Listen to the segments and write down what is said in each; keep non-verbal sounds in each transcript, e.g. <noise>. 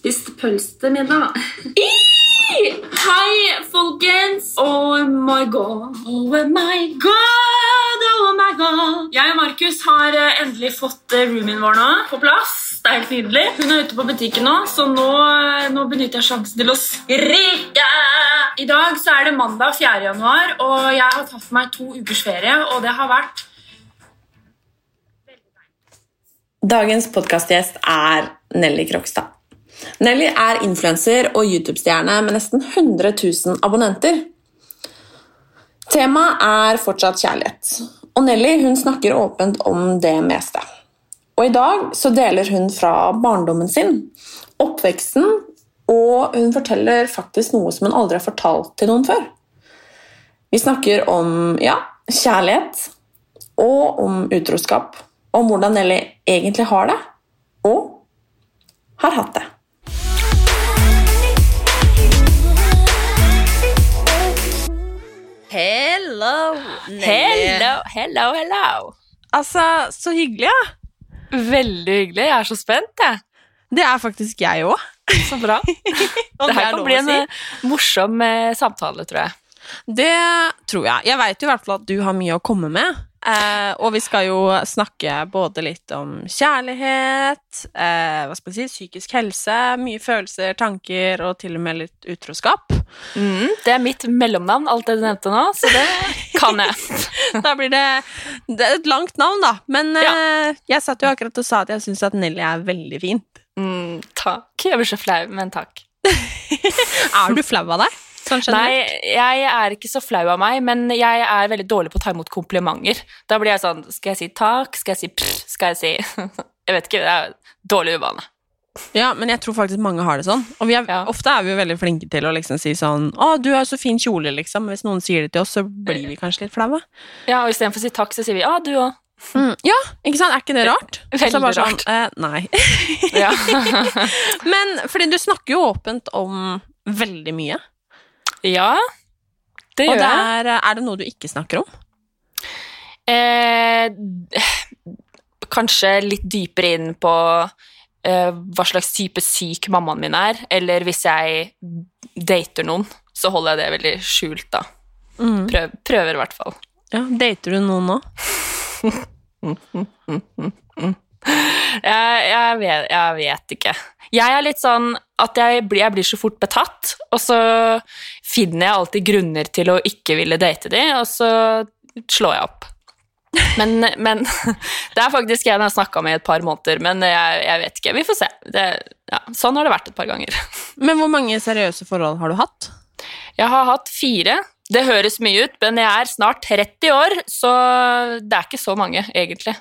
Spiste pølse til middag. Hei, folkens! Oh my god. Oh my god, oh my god. Jeg og Markus har eh, endelig fått eh, roomien vår nå på plass. Det er helt nydelig. Hun er ute på butikken nå, så nå, eh, nå benytter jeg sjansen til å skrike. I dag så er det mandag 4. januar, og jeg har tatt meg to ukers ferie, og det har vært Dagens podkastgjest er Nelly Krokstad. Nelly er influenser og YouTube-stjerne med nesten 100 000 abonnenter. Temaet er fortsatt kjærlighet, og Nelly hun snakker åpent om det meste. Og I dag så deler hun fra barndommen sin, oppveksten, og hun forteller faktisk noe som hun aldri har fortalt til noen før. Vi snakker om ja, kjærlighet og om utroskap om hvordan Nelly egentlig har det, og har hatt det. Hello, Nelly. Hello, hello, hello. Altså, så hyggelig, ja. Veldig hyggelig. Jeg er så spent, jeg. Det er faktisk jeg òg. Så bra. <laughs> det her kan bli en si. morsom eh, samtale, tror jeg. Det tror jeg. Jeg veit i hvert fall at du har mye å komme med. Eh, og vi skal jo snakke både litt om kjærlighet, eh, hva skal vi si, psykisk helse, mye følelser, tanker og til og med litt utroskap. Mm, det er mitt mellomnavn, alt det du nevnte nå, så det kan jeg. <laughs> da blir det, det er et langt navn, da. Men ja. eh, jeg satt jo akkurat og sa at jeg syns at Nelly er veldig fint. Mm, takk. Jeg blir så flau, men takk. <laughs> er du flau av deg? Sånn Nei, jeg er ikke så flau av meg, men jeg er veldig dårlig på å ta imot komplimenter. Da blir jeg sånn Skal jeg si takk? Skal jeg si pff? Skal jeg si <laughs> Jeg vet ikke. Det er dårlig uvane. Ja, men jeg tror faktisk mange har det sånn. Og er, ja. ofte er vi jo veldig flinke til å liksom si sånn 'Å, du har så fin kjole', liksom. Hvis noen sier det til oss, så blir vi kanskje litt flaue. Ja, og istedenfor å si takk, så sier vi 'Å, du òg'. Mm, ja, ikke sant? Er ikke det rart? <laughs> Veldig bare sånn, rart. Eh, nei. <laughs> men fordi du snakker jo åpent om veldig mye. Ja. Det gjør jeg. Og er, er det noe du ikke snakker om? Eh, kanskje litt dypere inn på eh, hva slags type syk mammaen min er. Eller hvis jeg dater noen, så holder jeg det veldig skjult, da. Mm. Prøv, prøver i hvert fall. Ja, Dater du noen nå? <laughs> jeg, jeg, vet, jeg, vet, ikke. Jeg er litt sånn at jeg blir, jeg blir, så fort betatt, og så finner jeg alltid grunner til å ikke ville date de, og så slår jeg opp. Men, men <laughs> det er faktisk en jeg har snakka med i et par måneder, men jeg, jeg vet ikke. Vi får se. Det, ja, sånn har det vært et par ganger. <laughs> Men hvor mange seriøse forhold har du hatt? Jeg har hatt fire. Det høres mye ut, men jeg er snart 30 år, så det er ikke så mange, egentlig.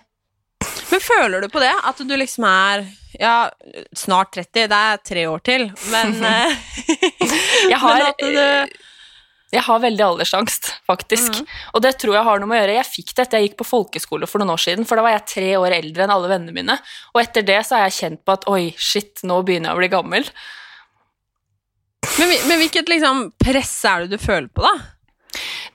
Men føler du på det? At du liksom er ja, snart 30, det er tre år til, men <laughs> eh, Jeg <laughs> har du, jeg har veldig aldersangst, faktisk. Mm. Og det tror jeg har noe med å gjøre. Jeg fikk det etter jeg gikk på folkeskole for noen år siden, for da var jeg tre år eldre enn alle vennene mine. Og etter det så har jeg kjent på at oi, shit, nå begynner jeg å bli gammel. Men, men hvilket liksom, press er det du føler på, da?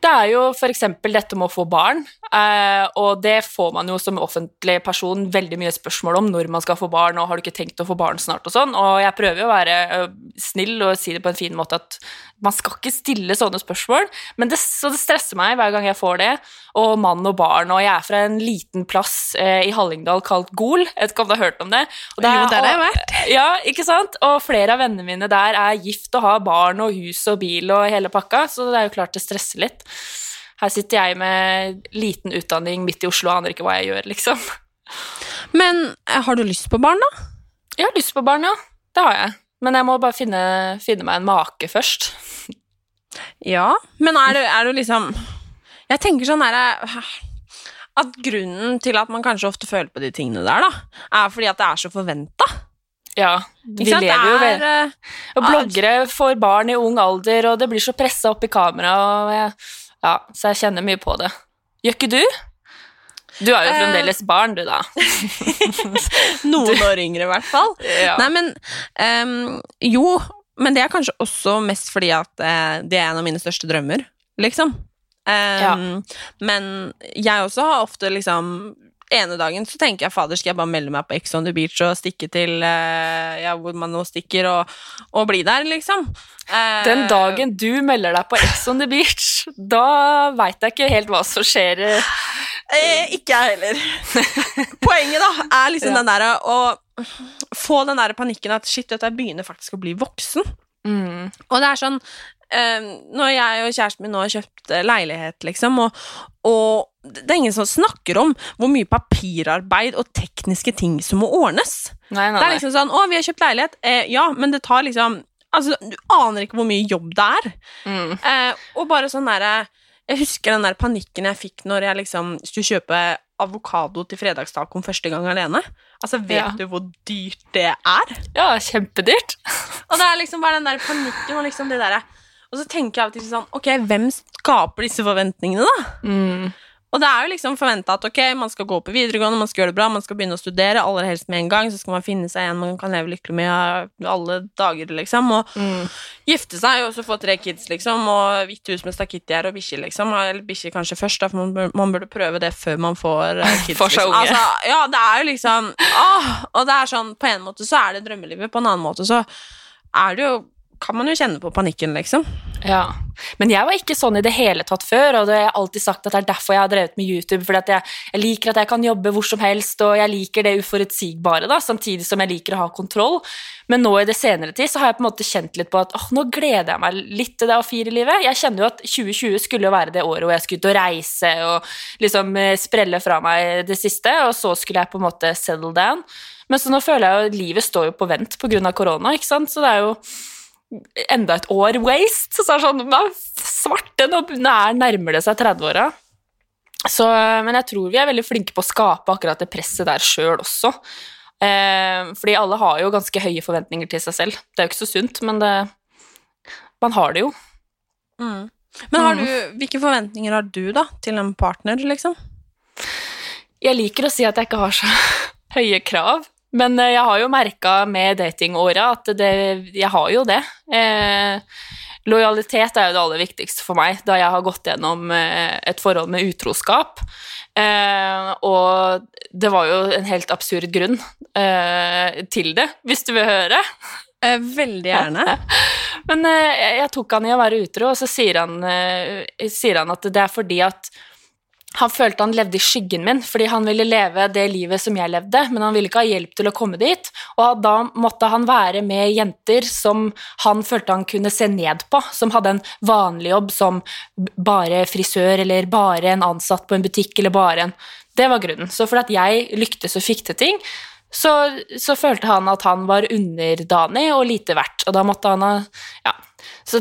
Det er jo f.eks. dette med å få barn, eh, og det får man jo som offentlig person veldig mye spørsmål om når man skal få barn, og har du ikke tenkt å få barn snart og sånn, og jeg prøver jo å være eh, snill og si det på en fin måte at man skal ikke stille sånne spørsmål, men det, så det stresser meg hver gang jeg får det, og mann og barn, og jeg er fra en liten plass eh, i Hallingdal kalt Gol, jeg vet ikke om du har hørt om det? Og det er, jo, der har jeg vært. Ja, ikke sant? Og flere av vennene mine der er gift og har barn og hus og bil og hele pakka, så det er jo klart det stresser litt. Her sitter jeg med liten utdanning midt i Oslo og aner ikke hva jeg gjør, liksom. Men eh, har du lyst på barn, da? Jeg har lyst på barn, ja. Det har jeg. Men jeg må bare finne, finne meg en make først. Ja, men er du, er du liksom Jeg tenker sånn her At grunnen til at man kanskje ofte føler på de tingene der, da, er fordi at det er så forventa. Ja, vi lever jo det ved eh, Og bloggere får barn i ung alder, og det blir så pressa opp i kamera, og jeg, ja, så jeg kjenner mye på det. Gjør ikke du? Du er jo Eh. fremdeles barn, du, da. <laughs> Noen år yngre, i hvert fall. <laughs> Ja. Nei, men um, Jo, men det er kanskje også mest fordi at eh, det er en av mine største drømmer, liksom. Ehm, Men jeg også har ofte liksom ene dagen så tenker jeg fader, skal jeg bare melde meg på Ex on the Beach og stikke til eh, ja, hvor man nå stikker, og, og bli der, liksom. Eh, Den dagen du melder deg på Ex on the Beach, da veit jeg ikke helt hva som skjer. Eh, ikke jeg heller. <laughs> Poenget da er liksom Ja. den derre å få den der panikken at shit, dette begynner faktisk å bli voksen. Mm. Og det er sånn eh, Når jeg og kjæresten min nå har kjøpt eh, leilighet, liksom, og, og det er ingen som snakker om hvor mye papirarbeid og tekniske ting som må ordnes. Nei, nei, Det er liksom sånn Å, vi har kjøpt leilighet. Eh, ja, men det tar liksom Altså, du aner ikke hvor mye jobb det er. Mm. Eh, og bare sånn derre Jeg husker den der panikken jeg fikk når jeg liksom skulle kjøpe avokado til fredagstacoen første gang alene. Altså, vet Ja. du hvor dyrt det er? Ja, kjempedyrt. <laughs> Og det er liksom bare den der panikken og liksom det derre Og så tenker jeg av og til sånn Ok, hvem skaper disse forventningene, da? Mm. Og det er jo liksom forventa at ok, man skal gå på videregående, man skal gjøre det bra, man skal begynne å studere, aller helst med en gang, så skal man finne seg en man kan leve lykkelig med alle dager, liksom. Og Mm. gifte seg og så få tre kids, liksom, og hvitt hus med stakittgjerde og bikkje, liksom. Eller bikkje kanskje først, da, for man, man burde prøve det før man får eh, <laughs> kids. for seg liksom. unge. Altså, ja, det er jo liksom åh, Og det er sånn, på en måte så er det drømmelivet, på en annen måte så er det jo kan man jo kjenne på panikken, liksom. Ja. Men jeg var ikke sånn i det hele tatt før, og det har jeg alltid sagt at det er derfor jeg har drevet med YouTube, fordi jeg, jeg liker at jeg kan jobbe hvor som helst, og jeg liker det uforutsigbare, da, samtidig som jeg liker å ha kontroll. Men nå i det senere tid så har jeg på en måte kjent litt på at åh, nå gleder jeg meg litt til det A4-livet. Jeg kjenner jo at 2020 skulle jo være det året hvor jeg skulle ut og reise og liksom eh, sprelle fra meg det siste, og så skulle jeg på en måte settle down. Men så nå føler jeg jo at livet står jo på vent av korona, ikke sant, så det er jo enda et år waste. Så er det sånn «Hva Svarte, nå nærmer det seg 30-åra. Men jeg tror vi er veldig flinke på å skape akkurat det presset der sjøl også. Eh, fordi alle har jo ganske høye forventninger til seg selv. Det er jo ikke så sunt, men det, man har det jo. Men har du, hvilke forventninger har du da til en partner, liksom? Jeg liker å si at jeg ikke har så <laughs> høye krav, men eh, jeg har jo merka med datingåra at det, jeg har jo det. Eh, lojalitet er jo det aller viktigste for meg, da jeg har gått gjennom eh, et forhold med utroskap. Eh, og det var jo en helt absurd grunn eh, til det, hvis du vil høre. Eh, veldig gjerne. <laughs> Men jeg- tok han i å være utro, og så sier han, sier han at det er fordi at han følte han levde i skyggen min, fordi han ville leve det livet som jeg levde, men han ville ikke ha hjelp til å komme dit, og da måtte han være med jenter som han følte han kunne se ned på, som hadde en vanlig jobb som bare frisør, eller bare en ansatt på en butikk, eller bare en Det var grunnen. Så fordi jeg lyktes og fikk til ting, så, så følte han at han var underdanig og lite verdt, og da måtte han ha Ja. Så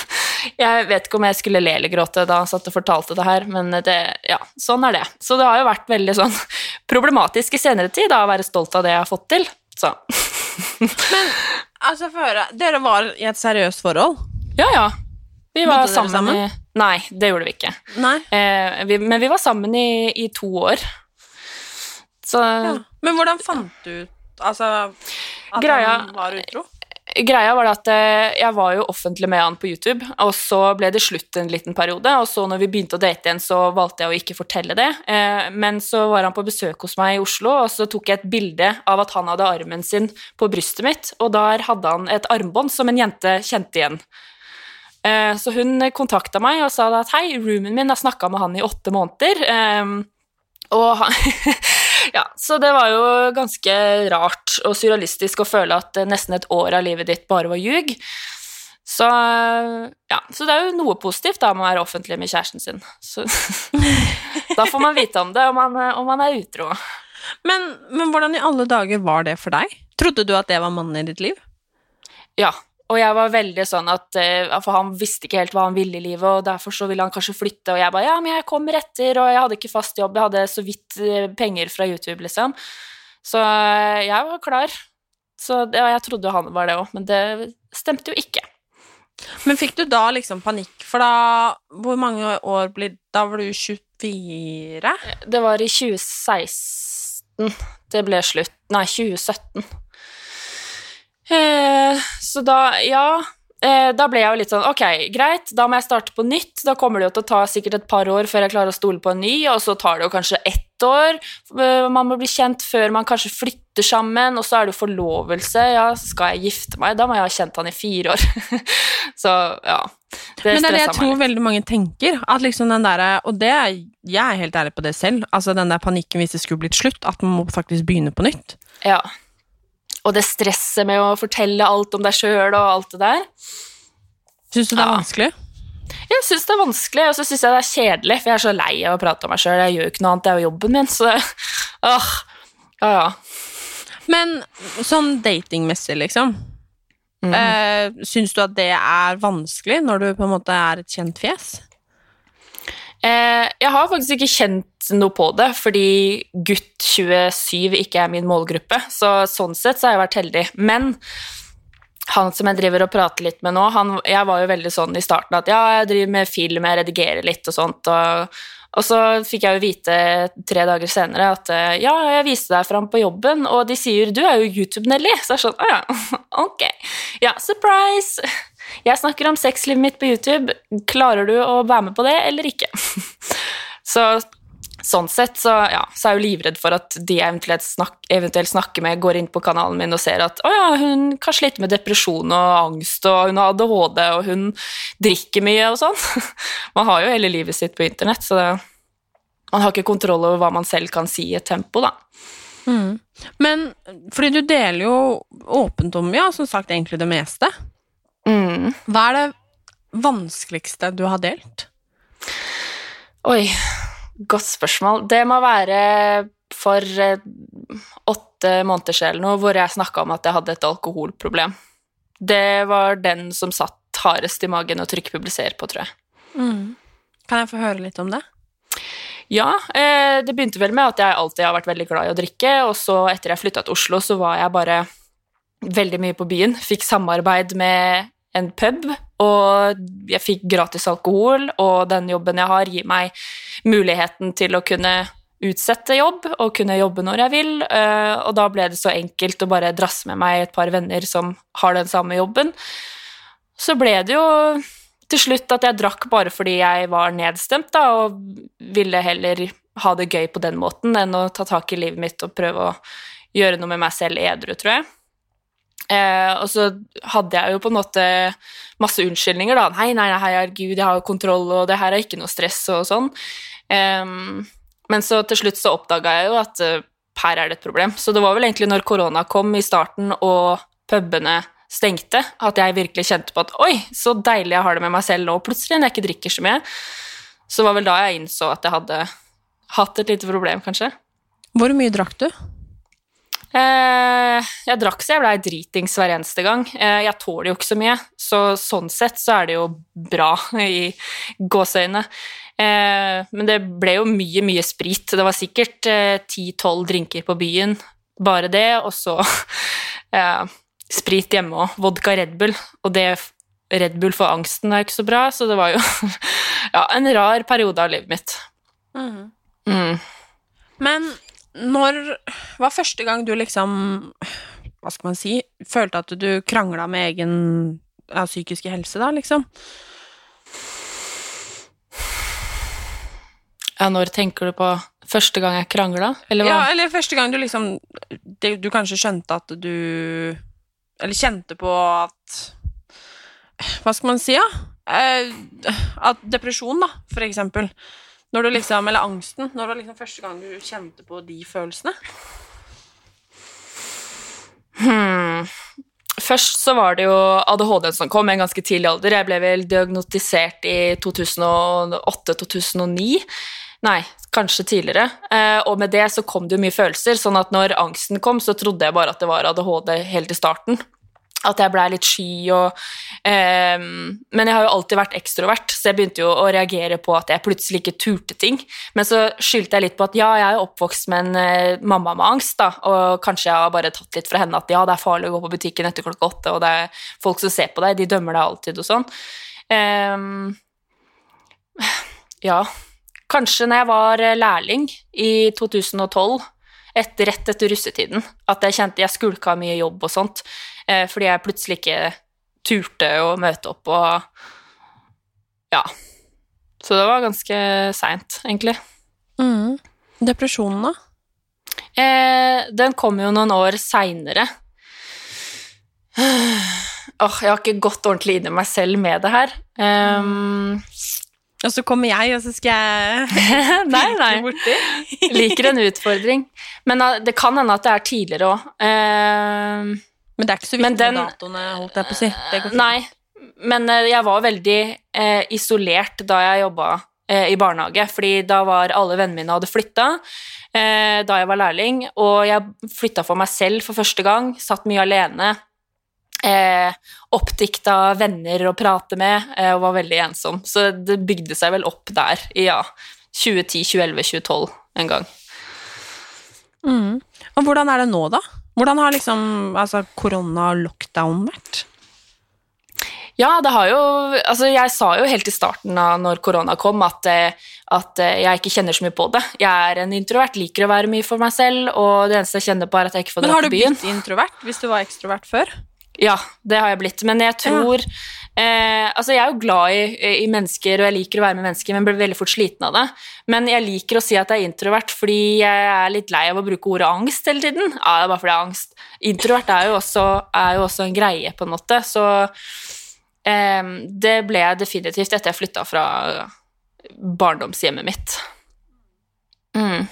<laughs> jeg vet ikke om jeg skulle le eller gråte da han satt og fortalte det her, men det, ja, sånn er det. Så det har jo vært veldig sånn <laughs> problematisk i senere tid da, å være stolt av det jeg har fått til. Så <laughs> Altså, få høre. Dere var i et seriøst forhold? ja, ja. Vi var sammen, sammen? i Nei, det gjorde vi ikke. Eh, vi, men vi var sammen i, i to år. Så Ja. Men hvordan fant du ut altså, at Greia- han var utro? Greia var at eh, jeg var jo offentlig med han på YouTube, og så ble det slutt en liten periode, og så når vi begynte å date igjen, så valgte jeg å ikke fortelle det. Eh, Men så var han på besøk hos meg i Oslo, og så tok jeg et bilde av at han hadde armen sin på brystet mitt, og der hadde han et armbånd som en jente kjente igjen. Eh, Så hun kontakta meg og sa at hei, roomien min har snakka med han i åtte måneder. Og han, <laughs> ja, så det var jo ganske rart og surrealistisk å føle at nesten et år av livet ditt bare var ljug. Så ja, så det er jo noe positivt da med å være offentlig med kjæresten sin. Så, <laughs> da får man vite om det, om man, om man er utro. Men, men hvordan i alle dager var det for deg? Trodde du at det var mannen i ditt liv? Ja, og jeg var veldig sånn at eh, For han visste ikke helt hva han ville i livet, og derfor så ville han kanskje flytte, og jeg bare Ja, men jeg kommer etter, og jeg hadde ikke fast jobb, jeg hadde så vidt eh, penger fra YouTube, liksom. Så eh, jeg var klar. Så det, jeg trodde han var det òg, men det stemte jo ikke. Men fikk du da liksom panikk, for da Hvor mange år blir Da var du 24? Det var i 2016 det ble slutt. Nei, 2017. Eh, så da, ja eh, Da ble jeg jo litt sånn Ok, greit, da må jeg starte på nytt. Da kommer det jo til å ta sikkert et par år før jeg klarer å stole på en ny, og så tar det jo kanskje ett år. Eh, Man må bli kjent før man kanskje flytter sammen, og så er det jo forlovelse. Ja, skal jeg gifte meg? Da må jeg ha kjent han i fire år. <laughs> så ja. Det Men det er det jeg tror veldig mange tenker. At liksom den der, Og det er, jeg er helt ærlig på det selv. Altså Den der panikken hvis det skulle blitt slutt. At man må faktisk begynne på nytt. Ja. Og det stresset med å fortelle alt om deg sjøl og alt det der. Syns du det er Ja. vanskelig? Jeg syns det er vanskelig, og så syns jeg det er kjedelig, for jeg er så lei av å prate om meg sjøl. Jeg gjør jo ikke noe annet, det er jo jobben min, så <laughs> åh, ja, ja. Men sånn datingmessig, liksom. Mm. Eh, syns du at det er vanskelig når du på en måte er et kjent fjes? Eh, jeg har faktisk ikke kjent noe på det, fordi gutt 27 ikke er min målgruppe, så sånn sett så har jeg vært heldig. Men han som jeg driver og prater litt med nå, han, jeg var jo veldig sånn i starten at ja, jeg driver med film, jeg redigerer litt og sånt, og, og så fikk jeg jo vite tre dager senere at eh, ja, jeg viste deg fram på jobben, og de sier du er jo YouTube-Nelly, så jeg er sånn, å ja, <laughs> ok, ja, surprise! Jeg snakker om sexlivet mitt på YouTube, klarer du å være med på det eller ikke? <laughs> så sånn sett så, ja, så er jeg jo livredd for at de eventuelt, snak, eventuelt snakker med, går inn på kanalen min og ser at å ja, hun kan slite med depresjon og angst, og hun har ADHD, og hun drikker mye og sånn. <laughs> Man har jo hele livet sitt på internett, så det, man har ikke kontroll over hva man selv kan si i et tempo, da. Men fordi du deler jo åpent om, ja, som sagt, egentlig det meste. Mm. Hva er det vanskeligste du har delt? Oi, godt spørsmål. Det må være for eh, åtte måneder siden noe, hvor jeg snakka om at jeg hadde et alkoholproblem. Det var den som satt hardest i magen å trykke 'publiser' på, tror jeg. Kan jeg få høre litt om det? Ja, eh, det begynte vel med at jeg alltid har vært veldig glad i å drikke, og så etter jeg flytta til Oslo, så var jeg bare veldig mye på byen. Fikk samarbeid med en pub, og jeg fikk gratis alkohol, og den jobben jeg har, gir meg muligheten til å kunne utsette jobb og kunne jobbe når jeg vil, eh, og da ble det så enkelt å bare drasse med meg et par venner som har den samme jobben. Så ble det jo til slutt at jeg drakk bare fordi jeg var nedstemt, da, og ville heller ha det gøy på den måten enn å ta tak i livet mitt og prøve å gjøre noe med meg selv edru, tror jeg. Eh, og så hadde jeg jo på en måte masse unnskyldninger, da. Nei, nei, nei, herregud, jeg har jo kontroll, og det her er ikke noe stress, og sånn. Eh, men så til slutt så oppdaga jeg jo at eh, her er det et problem. Så det var vel egentlig når korona kom i starten, og pubene stengte, at jeg virkelig kjente på at oi, så deilig jeg har det med meg selv nå, plutselig, når jeg ikke drikker så mye. Så var vel da jeg innså at jeg hadde hatt et lite problem, kanskje. Hvor mye drakk du? Eh, jeg drakk så jeg blei dritings hver eneste gang. Eh, jeg tåler jo ikke så mye, så sånn sett så er det jo bra <laughs> i gåseøyne. Eh, men det ble jo mye, mye sprit. Det var sikkert ti-tolv drinker på byen, bare det, og så <laughs> sprit hjemme òg. Vodka Red Bull, og det Red Bull for angsten er ikke så bra, så det var jo <laughs> ja, en rar periode av livet mitt. Mm. Men når var første gang du liksom Hva skal man si Følte at du krangla med egen ja, psykiske helse, da, liksom? Ja, når tenker du på første gang jeg krangla, eller hva? Ja, eller første gang du liksom det, Du kanskje skjønte at du Eller kjente på at Hva skal man si, da? Eh, at depresjon, da, for eksempel. Når du liksom, eller angsten. Når det var liksom første gang du kjente på de følelsene. Hmm. Først så var det jo ADHD som kom i en ganske tidlig alder. Jeg ble vel diagnostisert i 2008-2009. Nei, kanskje tidligere. Eh, og med det så kom det jo mye følelser, sånn at når angsten kom, så trodde jeg bare at det var ADHD helt i starten. At jeg blei litt sky og um, Men jeg har jo alltid vært ekstrovert, så jeg begynte jo å reagere på at jeg plutselig ikke turte ting. Men så skyldte jeg litt på at ja, jeg er jo oppvokst med en uh, mamma med angst, da, og kanskje jeg har bare tatt litt fra henne at ja, det er farlig å gå på butikken etter klokka åtte, og det er folk som ser på deg, de dømmer deg alltid og sånn. Um, ja, kanskje når jeg var lærling i 2012, etter, rett etter russetiden, at jeg kjente jeg skulka mye jobb og sånt, fordi jeg plutselig ikke turte å møte opp og Ja. Så det var ganske seint, egentlig. Mm. Depresjonen, da? Eh, den kom jo noen år seinere. Oh, jeg har ikke gått ordentlig inn i meg selv med det her. Ehm, Og så kommer jeg, og så skal jeg <laughs> nei, nei. <laughs> borti. Liker en utfordring. Men uh, det kan hende at det er tidligere òg. Men det er ikke så viktig den- med datoene, holdt jeg på å si. Nei, men eh, jeg var veldig eh, isolert da jeg jobba eh, i barnehage, fordi da var alle vennene mine hadde flytta eh, da jeg var lærling, og jeg flytta for meg selv for første gang, satt mye alene. Eh, oppdikta venner å prate med, eh, og var veldig ensom. Så det bygde seg vel opp der i ja, 2010, 2011, 2012 en gang. Mm. Og hvordan er det nå, da? Hvordan har liksom altså, korona og lockdown vært? Ja, det har jo Altså, jeg sa jo helt i starten av når korona kom, at, eh, at eh, jeg ikke kjenner så mye på det. Jeg er en introvert, liker å være mye for meg selv, og det eneste jeg kjenner på, er at jeg ikke får Men har du blitt introvert hvis du var ekstrovert før? Ja, det har jeg blitt. Men jeg tror eh, Altså, jeg er jo glad i, i mennesker, og jeg liker å være med mennesker, men blir veldig fort sliten av det. Men jeg liker å si at jeg er introvert fordi jeg er litt lei av å bruke ordet angst hele tiden. Ja, det er bare fordi jeg har angst. Introvert er jo også, er jo også en greie, på en måte, så eh, det ble jeg definitivt etter jeg flytta fra barndomshjemmet mitt. Mm.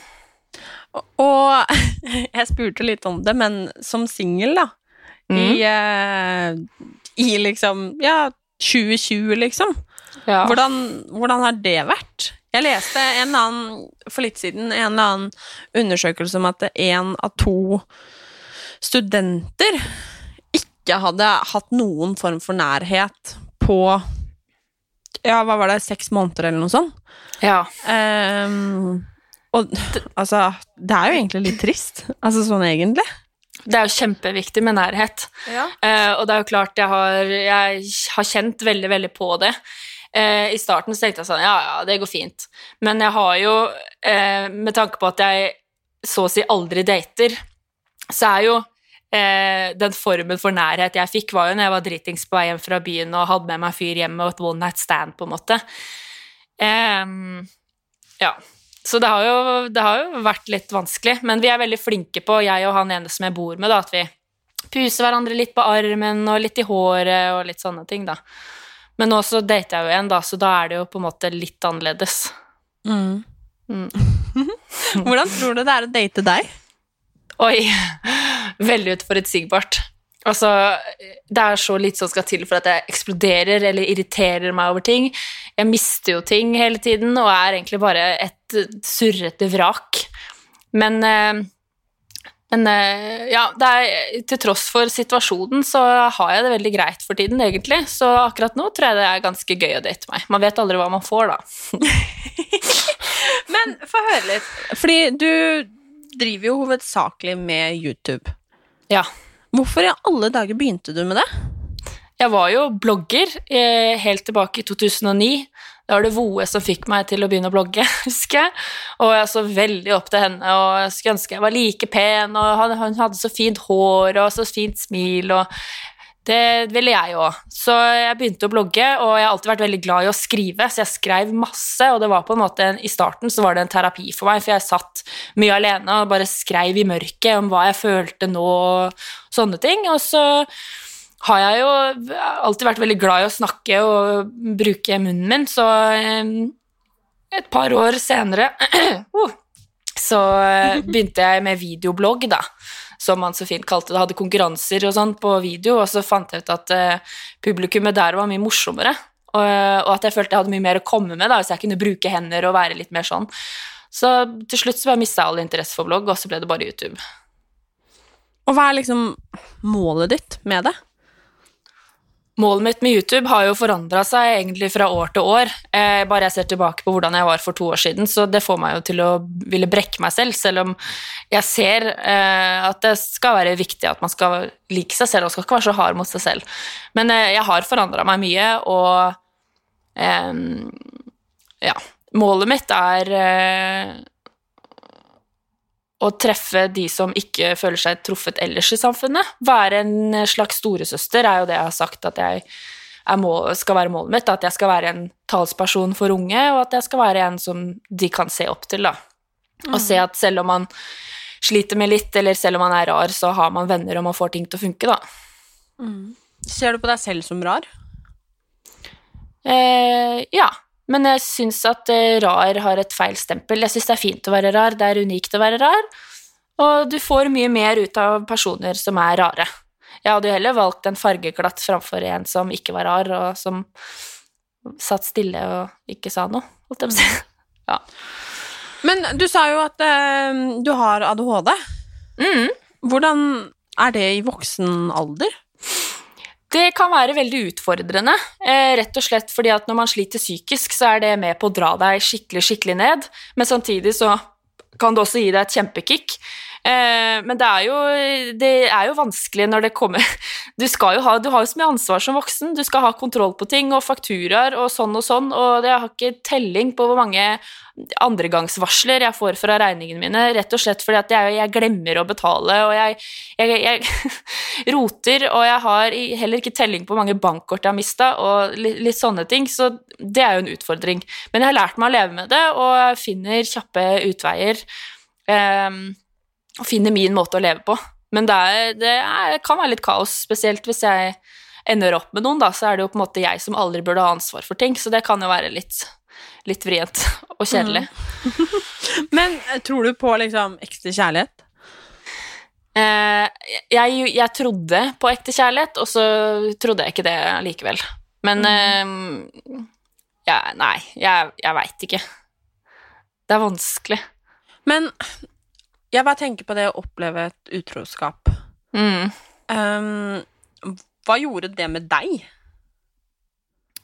Og <laughs> jeg spurte litt om det, men som singel, da, i, eh, i liksom Ja, 2020, liksom. Ja. Hvordan, hvordan har det vært? Jeg leste en eller annen, for litt siden en eller annen undersøkelse om at én av to studenter ikke hadde hatt noen form for nærhet på Ja, hva var det, seks måneder eller noe sånt? ja. Um, og altså, det er jo egentlig litt trist. Altså sånn egentlig. Det er jo kjempeviktig med nærhet. Eh, og det er jo klart jeg har, jeg har kjent veldig, veldig på det. Eh, I starten så tenkte jeg sånn, ja, ja, det går fint. Men jeg har jo, eh, med tanke på at jeg så å si aldri dater, så er jo eh, den formen for nærhet jeg fikk, var jo når jeg var dritings på vei hjem fra byen og hadde med meg fyr hjem og et one night stand, på en måte. Ehm, ja. Så det har, jo, det har jo vært litt vanskelig, men vi er veldig flinke på, jeg og han ene som jeg bor med, da, at vi puser hverandre litt på armen og litt i håret og litt sånne ting, da. Men nå så dater jeg jo en, da, så da er det jo på en måte litt annerledes. Mm. <laughs> Hvordan tror du det er å date deg? Oi, <laughs> veldig utforutsigbart. Altså, det er så lite som skal til for at jeg eksploderer eller irriterer meg over ting. Jeg mister jo ting hele tiden og er egentlig bare et surrete vrak. Men, eh, men eh, ja, det er, til tross for situasjonen så har jeg det veldig greit for tiden, egentlig. Så akkurat nå tror jeg det er ganske gøy å date meg. Man vet aldri hva man får, da. <laughs> Men få høre litt. Fordi du driver jo hovedsakelig med YouTube. Ja. Hvorfor i alle dager begynte du med det? Jeg var jo blogger eh, helt tilbake i 2009. Da var det Voe som fikk meg til å begynne å blogge, <laughs> husker jeg. Og jeg så veldig opp til henne, og jeg skulle ønske jeg var like pen, og hun hadde så fint hår og så fint smil, og det ville jeg òg. Så jeg begynte å blogge, og jeg har alltid vært veldig glad i å skrive, så jeg skrev masse, og det var på en måte en, I starten så var det en terapi for meg, for jeg satt mye alene og bare skrev i mørket om hva jeg følte nå, og sånne ting. Og så har jeg jo alltid vært veldig glad i å snakke og bruke munnen min, så eh, et par år senere <clears throat> uh, så eh, begynte jeg med videoblogg, da, som man så fint kalte det. Hadde konkurranser og sånn på video, og så fant jeg ut at uh, publikummet der var mye morsommere. Og, og at jeg følte jeg hadde mye mer å komme med da, hvis jeg kunne bruke hender og være litt mer sånn. Så til slutt så mista jeg all interesse for blogg, og så ble det bare YouTube. Og hva er liksom målet ditt med det? Målet mitt med YouTube har jo forandra seg egentlig fra år til år. Eh, bare jeg ser tilbake på hvordan jeg var for to år siden, så det får meg jo til å ville brekke meg selv, selv om jeg ser eh, at det skal være viktig at man skal like seg selv og skal ikke være så hard mot seg selv. Men eh, jeg har forandra meg mye, og eh, ja. Målet mitt er eh, å treffe de som ikke føler seg truffet ellers i samfunnet. Være en slags storesøster er jo det jeg har sagt at jeg mål, skal være målet mitt. At jeg skal være en talsperson for unge, og at jeg skal være en som de kan se opp til. da. Og se at selv om man sliter med litt, eller selv om man er rar, så har man venner og man får ting til å funke, da. Ser du på deg selv som rar? Eh, ja. Men jeg syns at eh, rar har et feil stempel. Jeg syns det er fint å være rar, det er unikt å være rar, og du får mye mer ut av personer som er rare. Jeg hadde jo heller valgt en fargeklatt framfor en som ikke var rar, og som satt stille og ikke sa noe, holdt jeg på å si. <laughs> Ja. Men du sa jo at eh, du har ADHD. Mm. Hvordan er det i voksen alder? Det kan være veldig utfordrende, eh, rett og slett fordi at når man sliter psykisk, så er det med på å dra deg skikkelig, skikkelig ned, men samtidig så kan det også gi deg et kjempekick. Eh, men det er, jo, det er jo vanskelig når det kommer <laughs> Du, jo ha, du har jo så mye ansvar som voksen, du skal ha kontroll på ting og fakturaer og sånn og sånn, og jeg har ikke telling på hvor mange andregangsvarsler jeg får fra regningene mine, rett og slett fordi at jeg, jeg glemmer å betale, og jeg, jeg, jeg <laughs> roter, og jeg har heller ikke telling på hvor mange bankkort jeg har mista, og litt, litt, sånne ting, så det er jo en utfordring. Men jeg har lært meg å leve med det, og jeg finner kjappe utveier. Um, og finner min måte å leve på. Men det, er, det er, kan være litt kaos, spesielt hvis jeg ender opp med noen, da, så er det jo på en måte jeg som aldri burde ha ansvar for ting, så det kan jo være litt, litt vrient <laughs> og kjedelig. Mm. <laughs> Men eh, tror du på liksom ekte kjærlighet? Eh, jeg, jeg, trodde på ekte kjærlighet, og så trodde jeg ikke det likevel. Men mm. eh, ja, Nei, jeg, jeg veit ikke. Det er vanskelig. Men jeg bare tenker på det å oppleve et utroskap. Mm. Um, hva gjorde det med deg?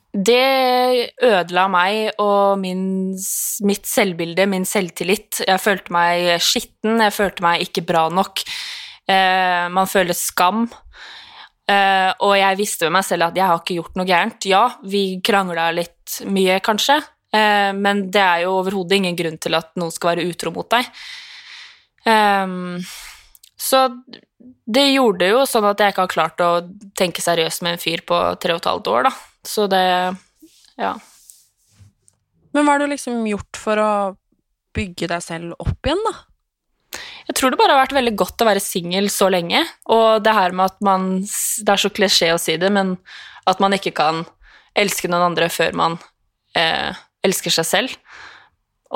Det ødela meg og min, mitt selvbilde, min selvtillit. Jeg følte meg skitten, jeg følte meg ikke bra nok. Eh, man føler skam. Eh, og jeg visste ved meg selv at jeg har ikke gjort noe gærent. Ja, vi krangla litt mye, kanskje, eh, men det er jo overhodet ingen grunn til at noen skal være utro mot deg. Um, så det gjorde jo sånn at jeg ikke har klart å tenke seriøst med en fyr på tre og et halvt år, da. Så det ja. Men hva har du liksom gjort for å bygge deg selv opp igjen, da? Jeg tror det bare har vært veldig godt å være singel så lenge, og det her med at man Det er så klisjé å si det, men at man ikke kan elske noen andre før man eh, elsker seg selv.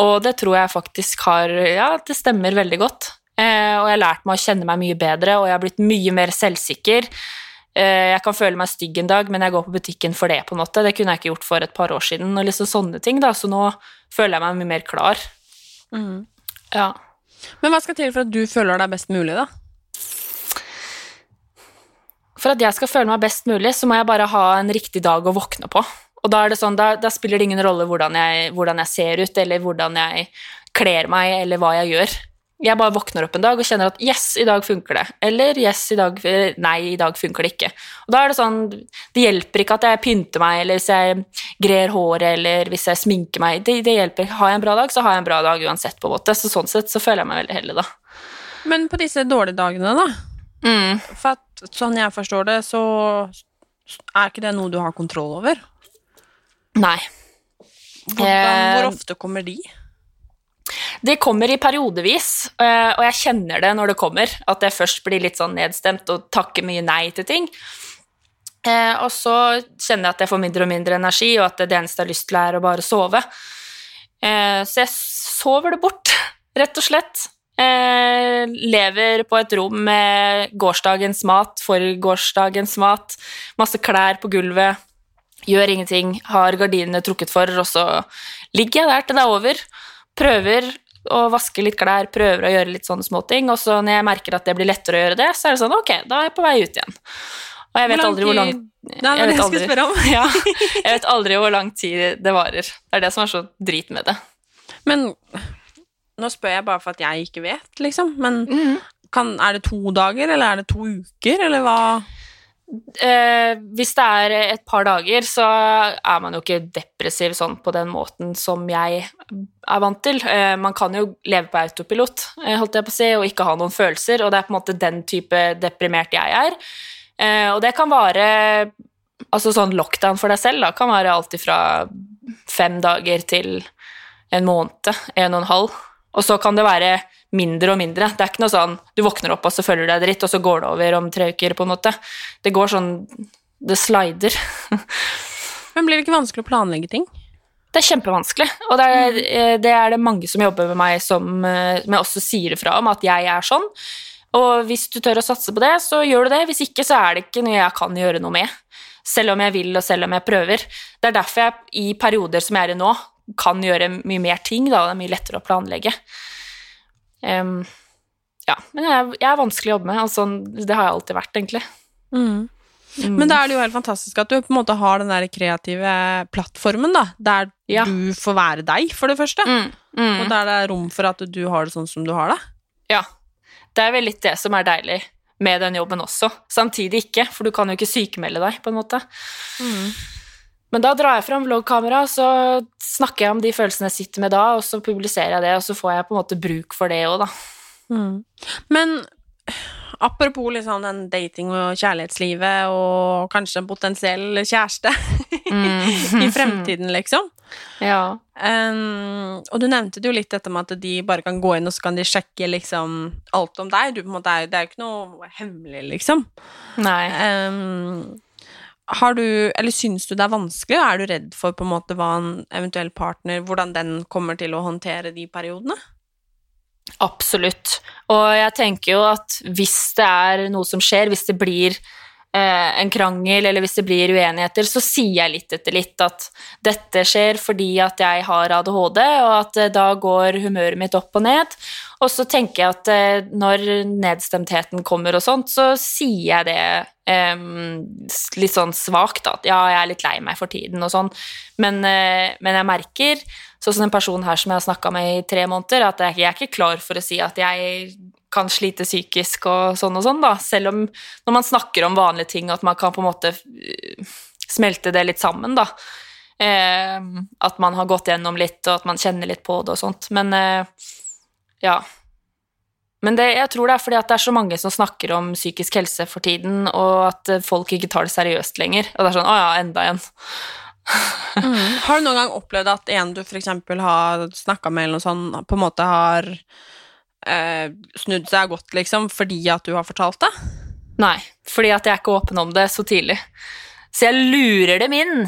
Og det tror jeg faktisk har Ja, det stemmer veldig godt. Eh, og jeg har lært meg å kjenne meg mye bedre, og jeg har blitt mye mer selvsikker. Eh, jeg kan føle meg stygg en dag, men jeg går på butikken for det. på en måte. Det kunne jeg ikke gjort for et par år siden. og liksom sånne ting da, Så nå føler jeg meg mye mer klar. Mm. Ja. Men hva skal til for at du føler deg best mulig, da? For at jeg skal føle meg best mulig, så må jeg bare ha en riktig dag å våkne på. Og da, sånn, da, da spiller det ingen rolle hvordan jeg, hvordan jeg, ser ut, eller hvordan jeg kler meg, eller hva jeg gjør. Jeg bare våkner opp en dag og kjenner at 'yes, i dag funker det', eller 'yes, i dag Nei, i dag funker det ikke'. Og da er Det sånn, det hjelper ikke at jeg pynter meg, eller hvis jeg grer håret, eller hvis jeg sminker meg. Det, det hjelper. Har jeg en bra dag, så har jeg en bra dag uansett, på en måte. Så sånn sett så føler jeg meg veldig heldig, da. Men på disse dårlige dagene, da? Mm. For at, sånn jeg forstår det, så er ikke det noe du har kontroll over? Nei. Hvordan, hvor ofte kommer de? Det kommer i periodevis, og jeg kjenner det når det kommer. At jeg først blir litt sånn nedstemt og takker mye nei til ting. Og så kjenner jeg at jeg får mindre og mindre energi, og at det eneste jeg har lyst til, er å bare sove. Så jeg sover det bort, <laughs> rett og slett. Lever på et rom med gårsdagens mat, for gårsdagens mat, masse klær på gulvet gjør ingenting, har gardinene trukket for, og så ligger jeg der til det er over. Prøver å vaske litt klær, prøver å gjøre litt sånne småting, og så når jeg merker at det blir lettere å gjøre det, så er det sånn ok, da er jeg på vei ut igjen. Og jeg vet aldri hvor lang Nei, jeg vet aldri. <laughs> ja, Jeg vet aldri hvor lang tid det varer. Det er det som er så drit med det. Men nå spør jeg bare for at jeg ikke vet, liksom. Men kan, er det to dager, eller er det to uker, eller hva? Eh, hvis det er et par dager, så er man jo ikke depressiv sånn på den måten som jeg er vant til. Eh, man kan jo leve på autopilot, eh, holdt jeg på å si, og ikke ha noen følelser, og det er på en måte den type deprimert jeg er. Eh, og det kan vare Altså sånn lockdown for deg selv da, kan være alt ifra fem dager til en måned, en og en halv. Og så kan det være mindre og mindre. Det er ikke noe sånn du våkner opp og så føler du deg dritt, og så går det over om tre uker, på en måte. Det går sånn Det slider. <laughs> Men blir det ikke vanskelig å planlegge ting? Det er kjempevanskelig, og det er, eh, det er det mange som jobber med meg som, eh, som jeg også sier ifra om, at jeg er sånn. Og hvis du tør å satse på det, så gjør du det. Hvis ikke, så er det ikke noe jeg kan gjøre noe med. Selv om jeg vil, og selv om jeg prøver. Det er derfor jeg i perioder som jeg er i nå, kan gjøre mye mer ting, da, det er mye lettere å planlegge. Em, ja, men jeg, jeg er vanskelig å jobbe med, sånn, det har jeg alltid vært, egentlig. Mm. Men da er det jo helt fantastisk at du på en måte har den der kreative plattformen, da, der Ja. du får være deg, for det første. Mm, mm. Og der det er rom for at du har det sånn som du har det. Ja. Det er vel litt det som er deilig med den jobben også. Samtidig ikke, for du kan jo ikke sykemelde deg, på en måte. Men da drar jeg fram vloggkamera, så snakker jeg om de følelsene jeg sitter med da, og så publiserer jeg det, og så får jeg på en måte bruk for det òg, da. Men apropos liksom den dating- og kjærlighetslivet og kanskje en potensiell kjæreste <laughs> i <laughs> fremtiden, liksom. Ja. Um, og du nevnte jo litt dette med at de bare kan gå inn og så kan de sjekke liksom alt om deg. Du, måte, det er jo ikke noe hemmelig, liksom. Nei. Um, har du, eller syns du det er vanskelig, er du redd for på en måte hva en eventuell partner, hvordan den kommer til å håndtere de periodene? Absolutt. Og jeg tenker jo at hvis det er noe som skjer, hvis det blir en krangel eller hvis det blir uenigheter, så sier jeg litt etter litt at dette skjer fordi at jeg har ADHD, og at eh, da går humøret mitt opp og ned. Og så tenker jeg at eh, når nedstemtheten kommer og sånt, så sier jeg det eh, litt sånn svakt, at ja, jeg er litt lei meg for tiden og sånn, men, eh, men jeg merker, sånn som en person her som jeg har snakka med i tre måneder, at jeg, jeg er ikke klar for å si at jeg kan slite psykisk og sånn og sånn, da. Selv om når man snakker om vanlige ting, at man kan på en måte eh, smelte det litt sammen, da. Eh, at man har gått gjennom litt, og at man kjenner litt på det og sånt. Men eh, ja. Men det, jeg tror det er fordi at det er så mange som snakker om psykisk helse for tiden, og at folk ikke tar det seriøst lenger. Og det er sånn Å ja, enda en. <laughs> Har du noen gang opplevd at en du eksempel har snakka med, eller noe sånt, på en måte har eh, snudd seg godt, liksom, fordi at du har fortalt det? Nei, fordi at jeg er ikke åpen om det så tidlig. Så jeg lurer dem inn.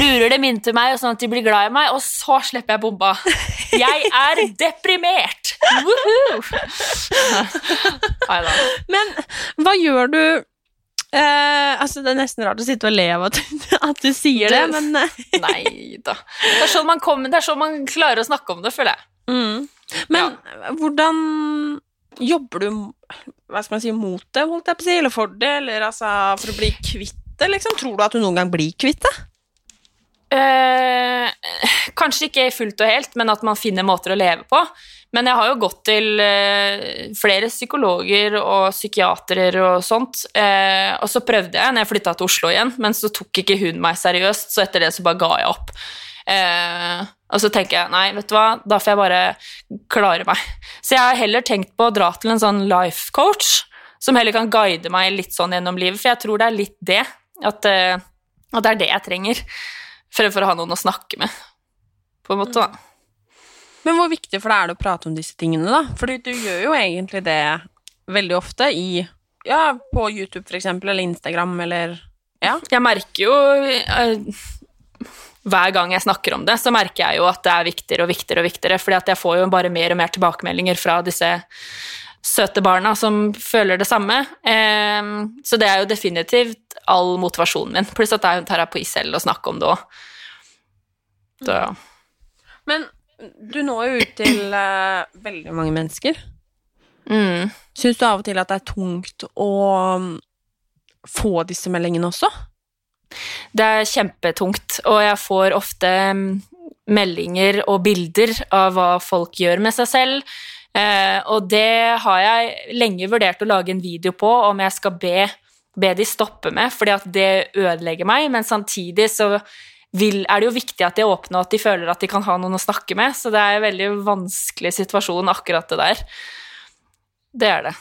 Lurer dem inn til meg, sånn at de blir glad i meg, og så slipper jeg bomba. Jeg er deprimert! Nei da. Men hva gjør du eh, Altså, det er nesten rart å sitte og le av at, at du sier det, Det- men eh, Nei da. Det er, sånn man kommer, det er sånn man klarer å snakke om det, føler jeg. mm. Men hvordan jobber du hva skal man si, mot det, holdt jeg på å si, eller for det, eller altså for å bli kvitt det, liksom? Tror du at du noen gang blir kvitt det? Eh, kanskje ikke fullt og helt, men at man finner måter å leve på. Men jeg har jo gått til eh, flere psykologer og psykiatere og sånt. Eh, og så prøvde jeg når jeg flytta til Oslo igjen, men så tok ikke hun meg seriøst, så etter det så bare ga jeg opp. Eh, og så tenker jeg nei, vet du hva, da får jeg bare klare meg. Så jeg har heller tenkt på å dra til en sånn life coach, som heller kan guide meg litt sånn gjennom livet, for jeg tror det er litt det. At, eh, at det er det jeg trenger fremfor å ha noen å snakke med, på en måte, da. Men hvor viktig for deg er det å prate om disse tingene, da? Fordi du gjør jo egentlig det veldig ofte i Ja, på YouTube, for eksempel, eller Instagram, eller Ja. Jeg merker jo eh, Hver gang jeg snakker om det, så merker jeg jo at det er viktigere og viktigere og viktigere, fordi at jeg får jo bare mer og mer tilbakemeldinger fra disse søte barna som føler det samme. Eh, så det er jo definitivt all motivasjonen min. Pluss at det er en terapi selv å snakke om det òg. Ja. Men du når jo ut til eh, veldig mange mennesker. Mm. Syns du av og til at det er tungt å få disse meldingene også? Det er kjempetungt, og jeg får ofte mm, meldinger og bilder av hva folk gjør med seg selv. Eh, og det har jeg lenge vurdert å lage en video på om jeg skal be, be de stoppe med, fordi at det ødelegger meg, men samtidig så vil, er det jo viktig at de er åpne, og at de føler at de kan ha noen å snakke med. Så det er en veldig vanskelig situasjon, akkurat det der. Det er det.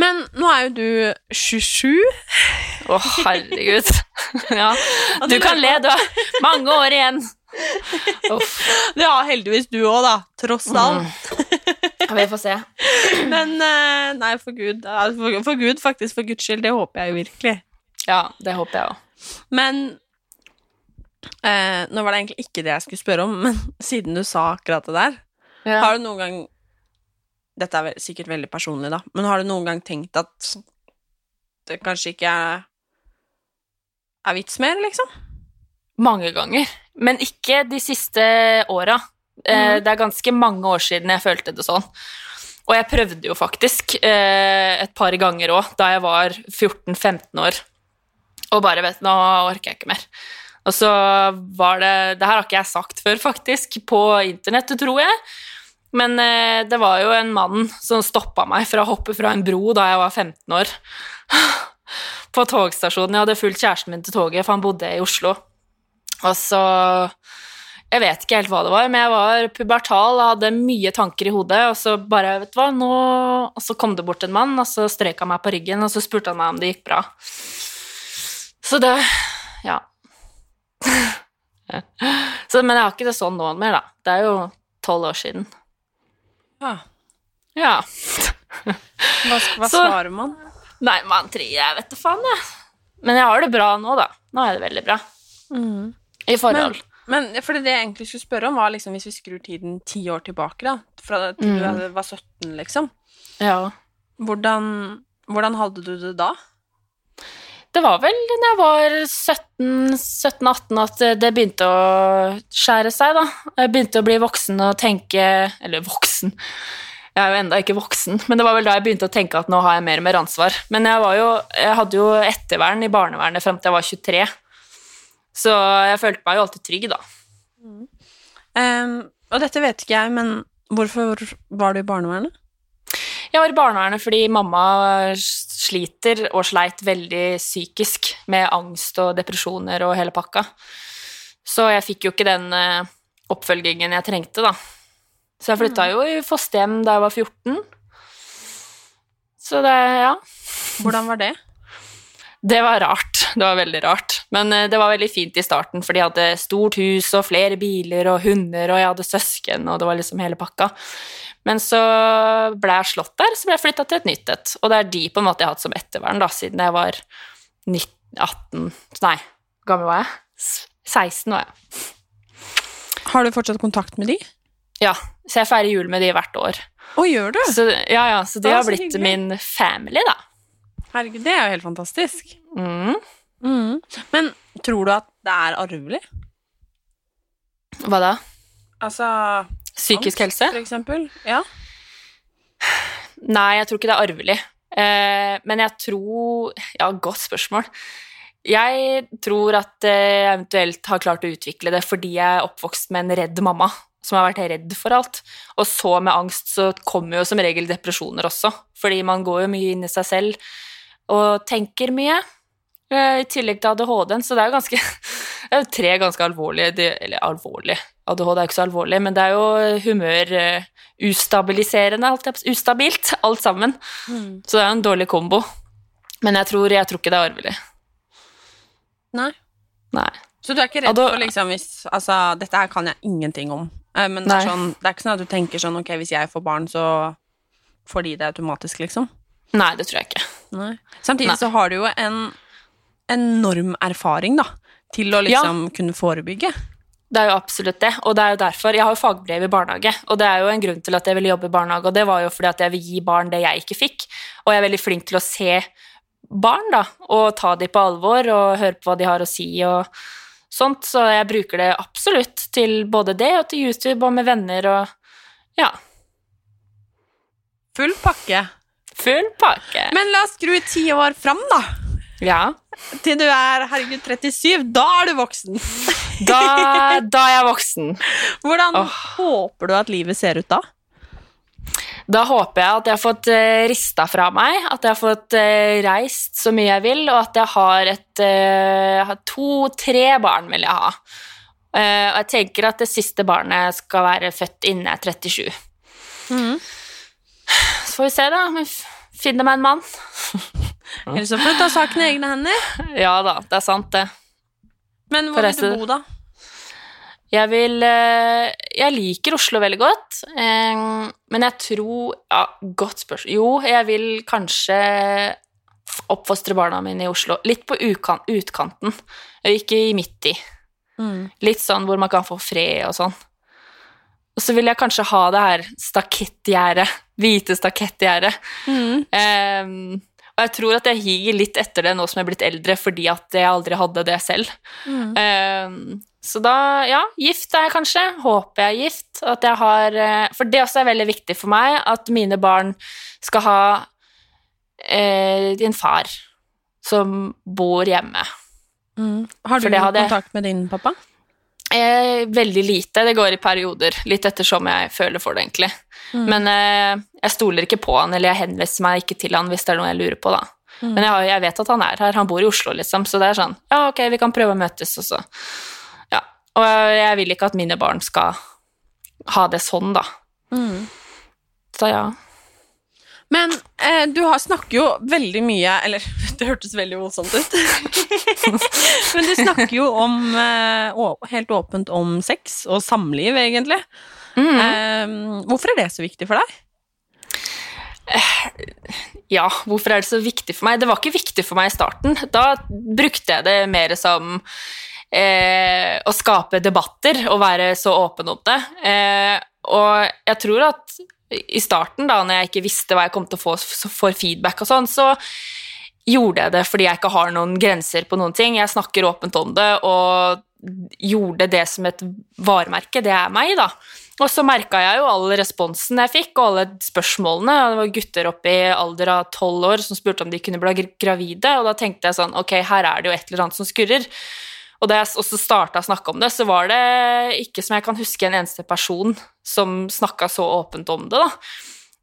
Men nå er jo du 27. Å, herregud. <laughs> ja. Du kan le, du har mange år igjen. Uff. Det har heldigvis du òg, da. Tross alt. Mm. vi får se. <clears throat> Men eh, nei, for Gud. For Gud, faktisk. For Guds skyld. Det håper jeg jo virkelig. Ja, det håper jeg òg. Men eh, Nå var det egentlig ikke det jeg skulle spørre om, <laughs> men siden du sa akkurat det der, Ja. har du noen gang Dette er sikkert veldig personlig, da, men har du noen gang tenkt at det kanskje ikke er, er vits mer, liksom? Mange ganger. Men ikke de siste åra. Mm. det er ganske mange år siden jeg følte det sånn. Og jeg prøvde jo faktisk eh, et par ganger òg, da jeg var 14-15 år. Og bare vet Nå orker jeg ikke mer. Og så var det Det her har ikke jeg sagt før, faktisk, på internettet, tror jeg. Men eh, det var jo en mann som stoppa meg fra å hoppe fra en bro da jeg var 15 år. <sighs> På togstasjonen. Jeg hadde fulgt kjæresten min til toget, for han bodde i Oslo. Og så Jeg vet ikke helt hva det var, men jeg var pubertal og hadde mye tanker i hodet, og så bare, vet du hva, nå Og så kom det bort en mann, og så strøk han meg på ryggen, og så spurte han meg om det gikk bra. Så det Ja. <laughs> så, men jeg har ikke det sånn nå mer, da. Det er jo tolv år siden. Ja. Ja. Hva, hva <laughs> Så- svarer man? Nei, man trier jeg vet da faen, jeg. Men jeg har det bra nå, da. Nå er det veldig bra. I forhold. Men for det jeg egentlig skulle spørre om, var liksom hvis vi skrur tiden ti år tilbake, da, fra til du Mm. var 17, liksom. Ja. Hvordan, hvordan hadde du det da? Det var vel da jeg var 17-18 at det begynte å skjære seg, da. Jeg begynte å bli voksen og tenke Eller voksen. Jeg er jo enda ikke voksen, men det var vel da jeg begynte å tenke at nå har jeg mer og mer ansvar. Men jeg, var jo, jeg hadde jo ettervern i barnevernet fram til jeg var 23, så jeg følte meg jo alltid trygg, da. Ehm, og dette vet ikke jeg, men hvorfor var du i barnevernet? Jeg var i barnevernet fordi mamma sliter og sleit veldig psykisk med angst og depresjoner og hele pakka. Så jeg fikk jo ikke den eh, oppfølgingen jeg trengte, da. Så jeg flytta jo i fosterhjem da jeg var 14. Så det, ja. Hvordan var det? Det var rart. Det var veldig rart. Men eh, det var veldig fint i starten, for de hadde stort hus og flere biler og hunder, og jeg hadde søsken, og det var liksom hele pakka. Men så ble jeg slått der, så ble jeg flytta til et nytt et. Og det er de på en måte jeg har hatt som ettervern, da, siden jeg var 19, 18 Nei, hvor gammel var jeg? 16 var jeg. Har du fortsatt kontakt med de? Ja, så jeg feirer jul med de hvert år. Å, gjør du? Så, ja, ja, så de har blitt hyggelig. min family, da. Herregud, det er jo helt fantastisk. Mm. Mm. Men tror du at det er arvelig? Hva da? Altså Psykisk angst, helse? For eksempel? Ja. Nei, jeg tror ikke det er arvelig. Eh, men jeg tror Ja, godt spørsmål. Jeg tror at jeg eventuelt har klart å utvikle det fordi jeg er oppvokst med en redd mamma som har vært redd for alt. Og så med angst så kommer jo som regel depresjoner også, fordi man går jo mye inn i seg selv og tenker mye. eh, I tillegg til ADHD-en, så det er jo ganske <laughs> Det er jo tre ganske alvorlige Eller alvorlige ADHD er jo ikke så alvorlig, men det er jo humør uh, ustabiliserende, alt, jeg på- ustabilt, <laughs> alt sammen. Så det er jo en dårlig kombo. Men jeg tror, jeg tror ikke det er arvelig. Nei. Nei. Så du er ikke redd for liksom hvis Altså, dette her kan jeg ingenting om. Eh, Men det er, sånn, det er ikke sånn at du tenker sånn Ok, hvis jeg får barn, så får de det automatisk, liksom? Nei, det tror jeg ikke. Nei. Samtidig Nei. så har du jo en enorm erfaring, da, til å liksom kunne forebygge. Det er jo absolutt det, og det er jo derfor Jeg har jo fagbrev i barnehage, og det er jo en grunn til at jeg ville jobbe i barnehage, og det var jo fordi at jeg vil gi barn det jeg ikke fikk, og jeg er veldig flink til å se barn, da, og ta dem på alvor, og høre på hva de har å si, og sånt, så jeg bruker det absolutt til både det og til YouTube og med venner og ja, Full pakke. Full pakke. Men la oss skru ti år fram, da. Ja. Til du er herregud 37. Da er du voksen. <laughs> Da, da er jeg voksen. Hvordan oh. håper du at livet ser ut da? Da håper jeg at jeg har fått uh, rista fra meg, at jeg har fått eh, reist så mye jeg vil, og at jeg har et uh, to-tre barn vil jeg ha. Eh, og jeg tenker at det siste barnet skal være født innen jeg er 37. Så får vi se, da. jeg Finner meg en mann. <laughs> Eller så får du ta saken i egne hender. <laughs> Ja da, det er sant, det. Men hvor vil du bo, da? Jeg vil eh, Jeg liker Oslo veldig godt, eh, men jeg tror Ja, godt spørsmål. Jo, jeg vil kanskje oppfostre barna mine i Oslo. Litt på utkanten, ikke i midt i. Litt sånn hvor man kan få fred og sånn. Og så vil jeg kanskje ha det her stakettgjerdet. Hvite stakettgjerdet. Eh, og jeg tror at jeg higer litt etter det nå som jeg er blitt eldre, fordi at jeg aldri hadde det selv. Eh, så da, ja, gift er jeg kanskje. Håper jeg er gift. At jeg har eh, For det også er veldig viktig for meg at mine barn skal ha eh, en far som bor hjemme. Har du kontakt med din pappa? Eh, veldig lite. Det går i perioder. Litt ettersom jeg føler for det, egentlig. Men eh, jeg stoler ikke på han, eller jeg henviser meg ikke til han hvis det er noe jeg lurer på, da. Men jeg, jeg vet at han er her. Han bor i Oslo, liksom, så det er sånn Ja, ok, vi kan prøve å møtes, og så Ja. Og jeg vil ikke at mine barn skal ha det sånn, da. Så ja. Men eh, du har, snakker jo veldig mye Eller, <laughs> det hørtes veldig voldsomt ut. <laughs> Men du snakker jo om eh, å- helt åpent om sex og samliv, egentlig. Eh, hvorfor er det så viktig for deg? Ja, hvorfor er det så viktig for meg? Det var ikke viktig for meg i starten. Da brukte jeg det mer som eh, å skape debatter og være så åpen om det. Eh, og jeg tror at i starten, da når jeg ikke visste hva jeg kom til å få for feedback og sånn, så gjorde jeg det fordi jeg ikke har noen grenser på noen ting. Jeg snakker åpent om det og gjorde det som et varemerke. Det er meg, da. Og så merka jeg jo all responsen jeg fikk, og alle spørsmålene. Det var gutter oppe i alder av tolv år som spurte om de kunne bli gravide, og da tenkte jeg sånn Ok, her er det jo et eller annet som skurrer. Og da jeg også starta å snakke om det, så var det ikke som jeg kan huske en eneste person som snakka så åpent om det, da.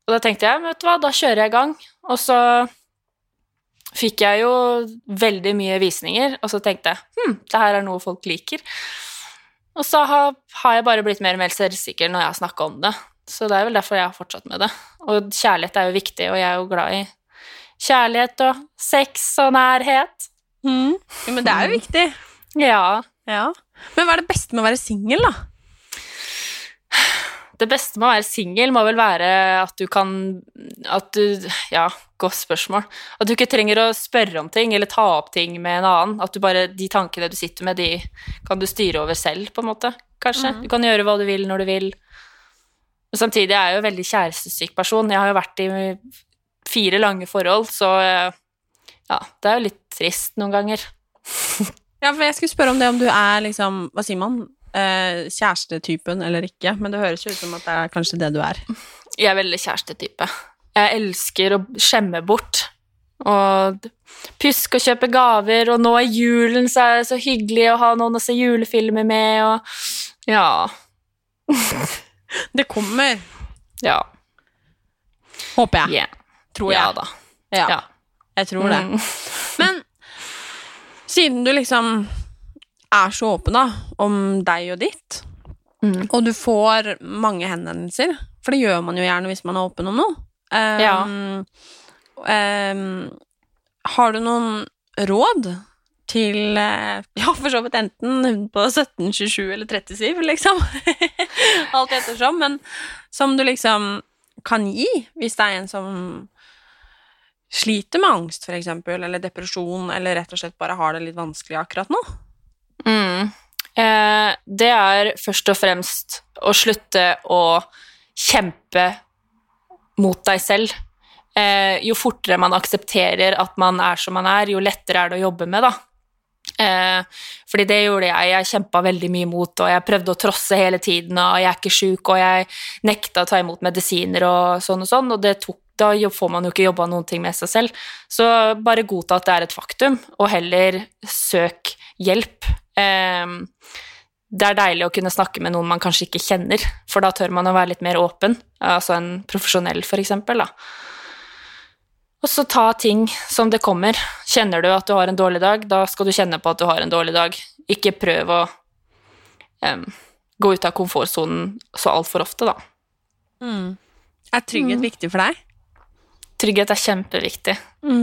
Og da tenkte jeg, vet du hva, da kjører jeg i gang. Og så fikk jeg jo veldig mye visninger, og så tenkte jeg hm, det her er noe folk liker. Og så har, har jeg bare blitt mer og mer selvsikker når jeg har snakka om det. Så det er vel derfor jeg har fortsatt med det. Og kjærlighet er jo viktig, og jeg er jo glad i kjærlighet og sex og nærhet. Ja, men det er jo viktig. Ja. Ja. Men hva er det beste med å være singel, da? Det beste med å være singel må vel være at du kan At du Ja, godt spørsmål. At du ikke trenger å spørre om ting eller ta opp ting med en annen. At du bare De tankene du sitter med, de kan du styre over selv, på en måte. Kanskje. Du kan gjøre hva du vil når du vil. Men samtidig er jeg jo en veldig kjærestesyk person. Jeg har jo vært i fire lange forhold, så eh, ja, det er jo litt trist noen ganger. <laughs> Ja, for jeg skulle spørre om det om du er liksom, hva sier man, eh, kjærestetypen eller ikke, men det høres jo ut som at det er kanskje det du er. Jeg er veldig kjærestetype. Jeg elsker å skjemme bort. Og pyske og kjøpe gaver, og nå i julen så er det så hyggelig å ha noen å se julefilmer med, og ja. Det kommer, Ja. håper jeg. yeah. Tror jeg. Ja da. Ja, Ja. jeg tror det. Mm. Siden du liksom er så åpen da, om deg og ditt, Mm. og du får mange henvendelser, for det gjør man jo gjerne hvis man er åpen om noe, Um, ja. um, har du noen råd til, eh, <laughs> ja, for så vidt enten på 17, 27 eller 37, liksom, <laughs> alt ettersom, men som du liksom kan gi, hvis det er en som sliter med angst, for eksempel, eller depresjon, eller rett og slett bare har det litt vanskelig akkurat nå. Mm. Eh, det er først og fremst å slutte å kjempe mot deg selv. Eh, jo fortere man aksepterer at man er som man er, jo lettere er det å jobbe med, da. Eh, fordi det gjorde jeg. Jeg kjempa veldig mye mot, og jeg prøvde å trosse hele tiden, og jeg er ikke sjuk, og jeg nekta å ta imot medisiner og sånn og sånn, og det tok da får man jo ikke jobba noen ting med seg selv. Så bare godta at det er et faktum, og heller søk hjelp. Ehm, det er deilig å kunne snakke med noen man kanskje ikke kjenner, for da tør man å være litt mer åpen, altså en profesjonell, for eksempel, da. Og så ta ting som det kommer. Kjenner du at du har en dårlig dag, da skal du kjenne på at du har en dårlig dag. Ikke prøv å um, gå ut av komfortsonen så altfor ofte, da. Er trygghet viktig for deg? Trygghet er kjempeviktig.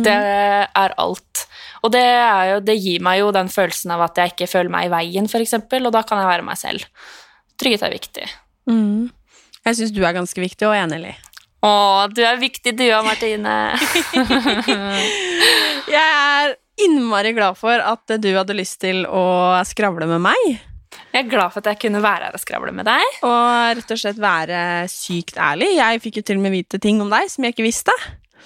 Det er alt. Og det, er jo, det gir meg jo den følelsen av at jeg ikke føler meg i veien, eksempel, og da kan jeg være meg selv. Trygghet er viktig. Jeg syns du er ganske viktig, og enig. Å, du er viktig, du og Martine. <laughs> Jeg er innmari glad for at du hadde lyst til å skravle med meg. Jeg er glad for at jeg kunne være her og skravle med deg. Og rett og slett være sykt ærlig. Jeg fikk jo til og med vite ting om deg som jeg ikke visste.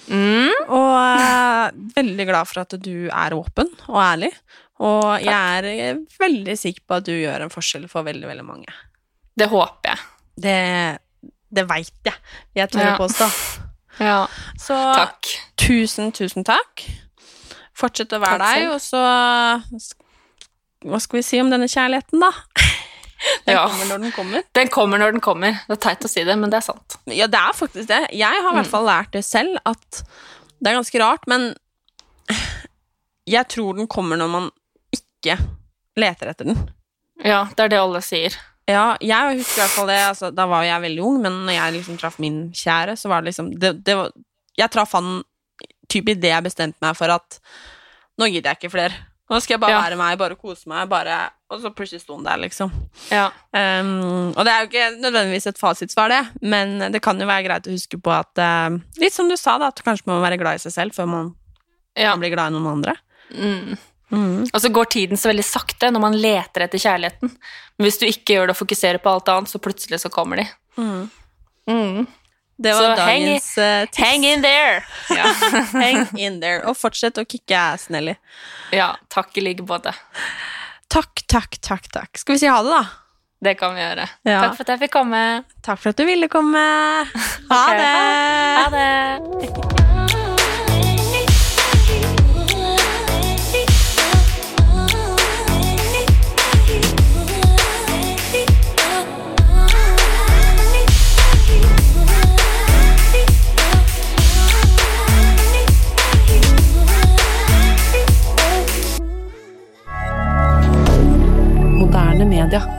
Mm. Og uh, veldig glad for at du er åpen og ærlig. Og jeg er eh, veldig sikker på at du gjør en forskjell for veldig, veldig mange. Det håper jeg. Det, det veit jeg. Jeg tør Ja. å påstå. Ja, Så takk. tusen, tusen takk. Fortsett å være Takk deg, og så Hva skal vi si om denne kjærligheten, da? <laughs> Den Ja. kommer når den kommer. Den kommer når den kommer. Det er teit å si det, men det er sant. Ja, det er faktisk det. Jeg har i hvert fall lært det selv, at det er ganske rart, men jeg tror den kommer når man ikke leter etter den. Ja, det er det alle sier. Ja, jeg husker i hvert fall det. Altså, da var jeg veldig ung, men når jeg liksom traff min kjære, så var det liksom det, det var, Jeg traff han typ idet jeg bestemte meg for at nå gidder jeg ikke flere. Nå skal jeg bare Ja. være meg, bare kose meg, bare Og så plutselig sto han der, liksom. Ja. Um, og det er jo ikke nødvendigvis et fasitsvar, det, men det kan jo være greit å huske på at uh, Litt som du sa, da, at kanskje man må være glad i seg selv før man ja. blir glad i noen andre. Mm. Mm. Og så går tiden så veldig sakte når man leter etter kjærligheten. Men hvis du ikke gjør det og fokuserer på alt annet, så plutselig så kommer de. Mm. Mm. Det var Så dagens hang, tips. Hang in there! Ja. <laughs> Hang in there. Og fortsett å kicke ass, Nelly. ja, takk i like måte. Takk, takk, takk, takk. Skal vi si ha det, da? Det kan vi gjøre. Ja. Takk for at jeg fikk komme. Takk for at du ville komme. <laughs> Ha okay. det! Ha det! Moderne media.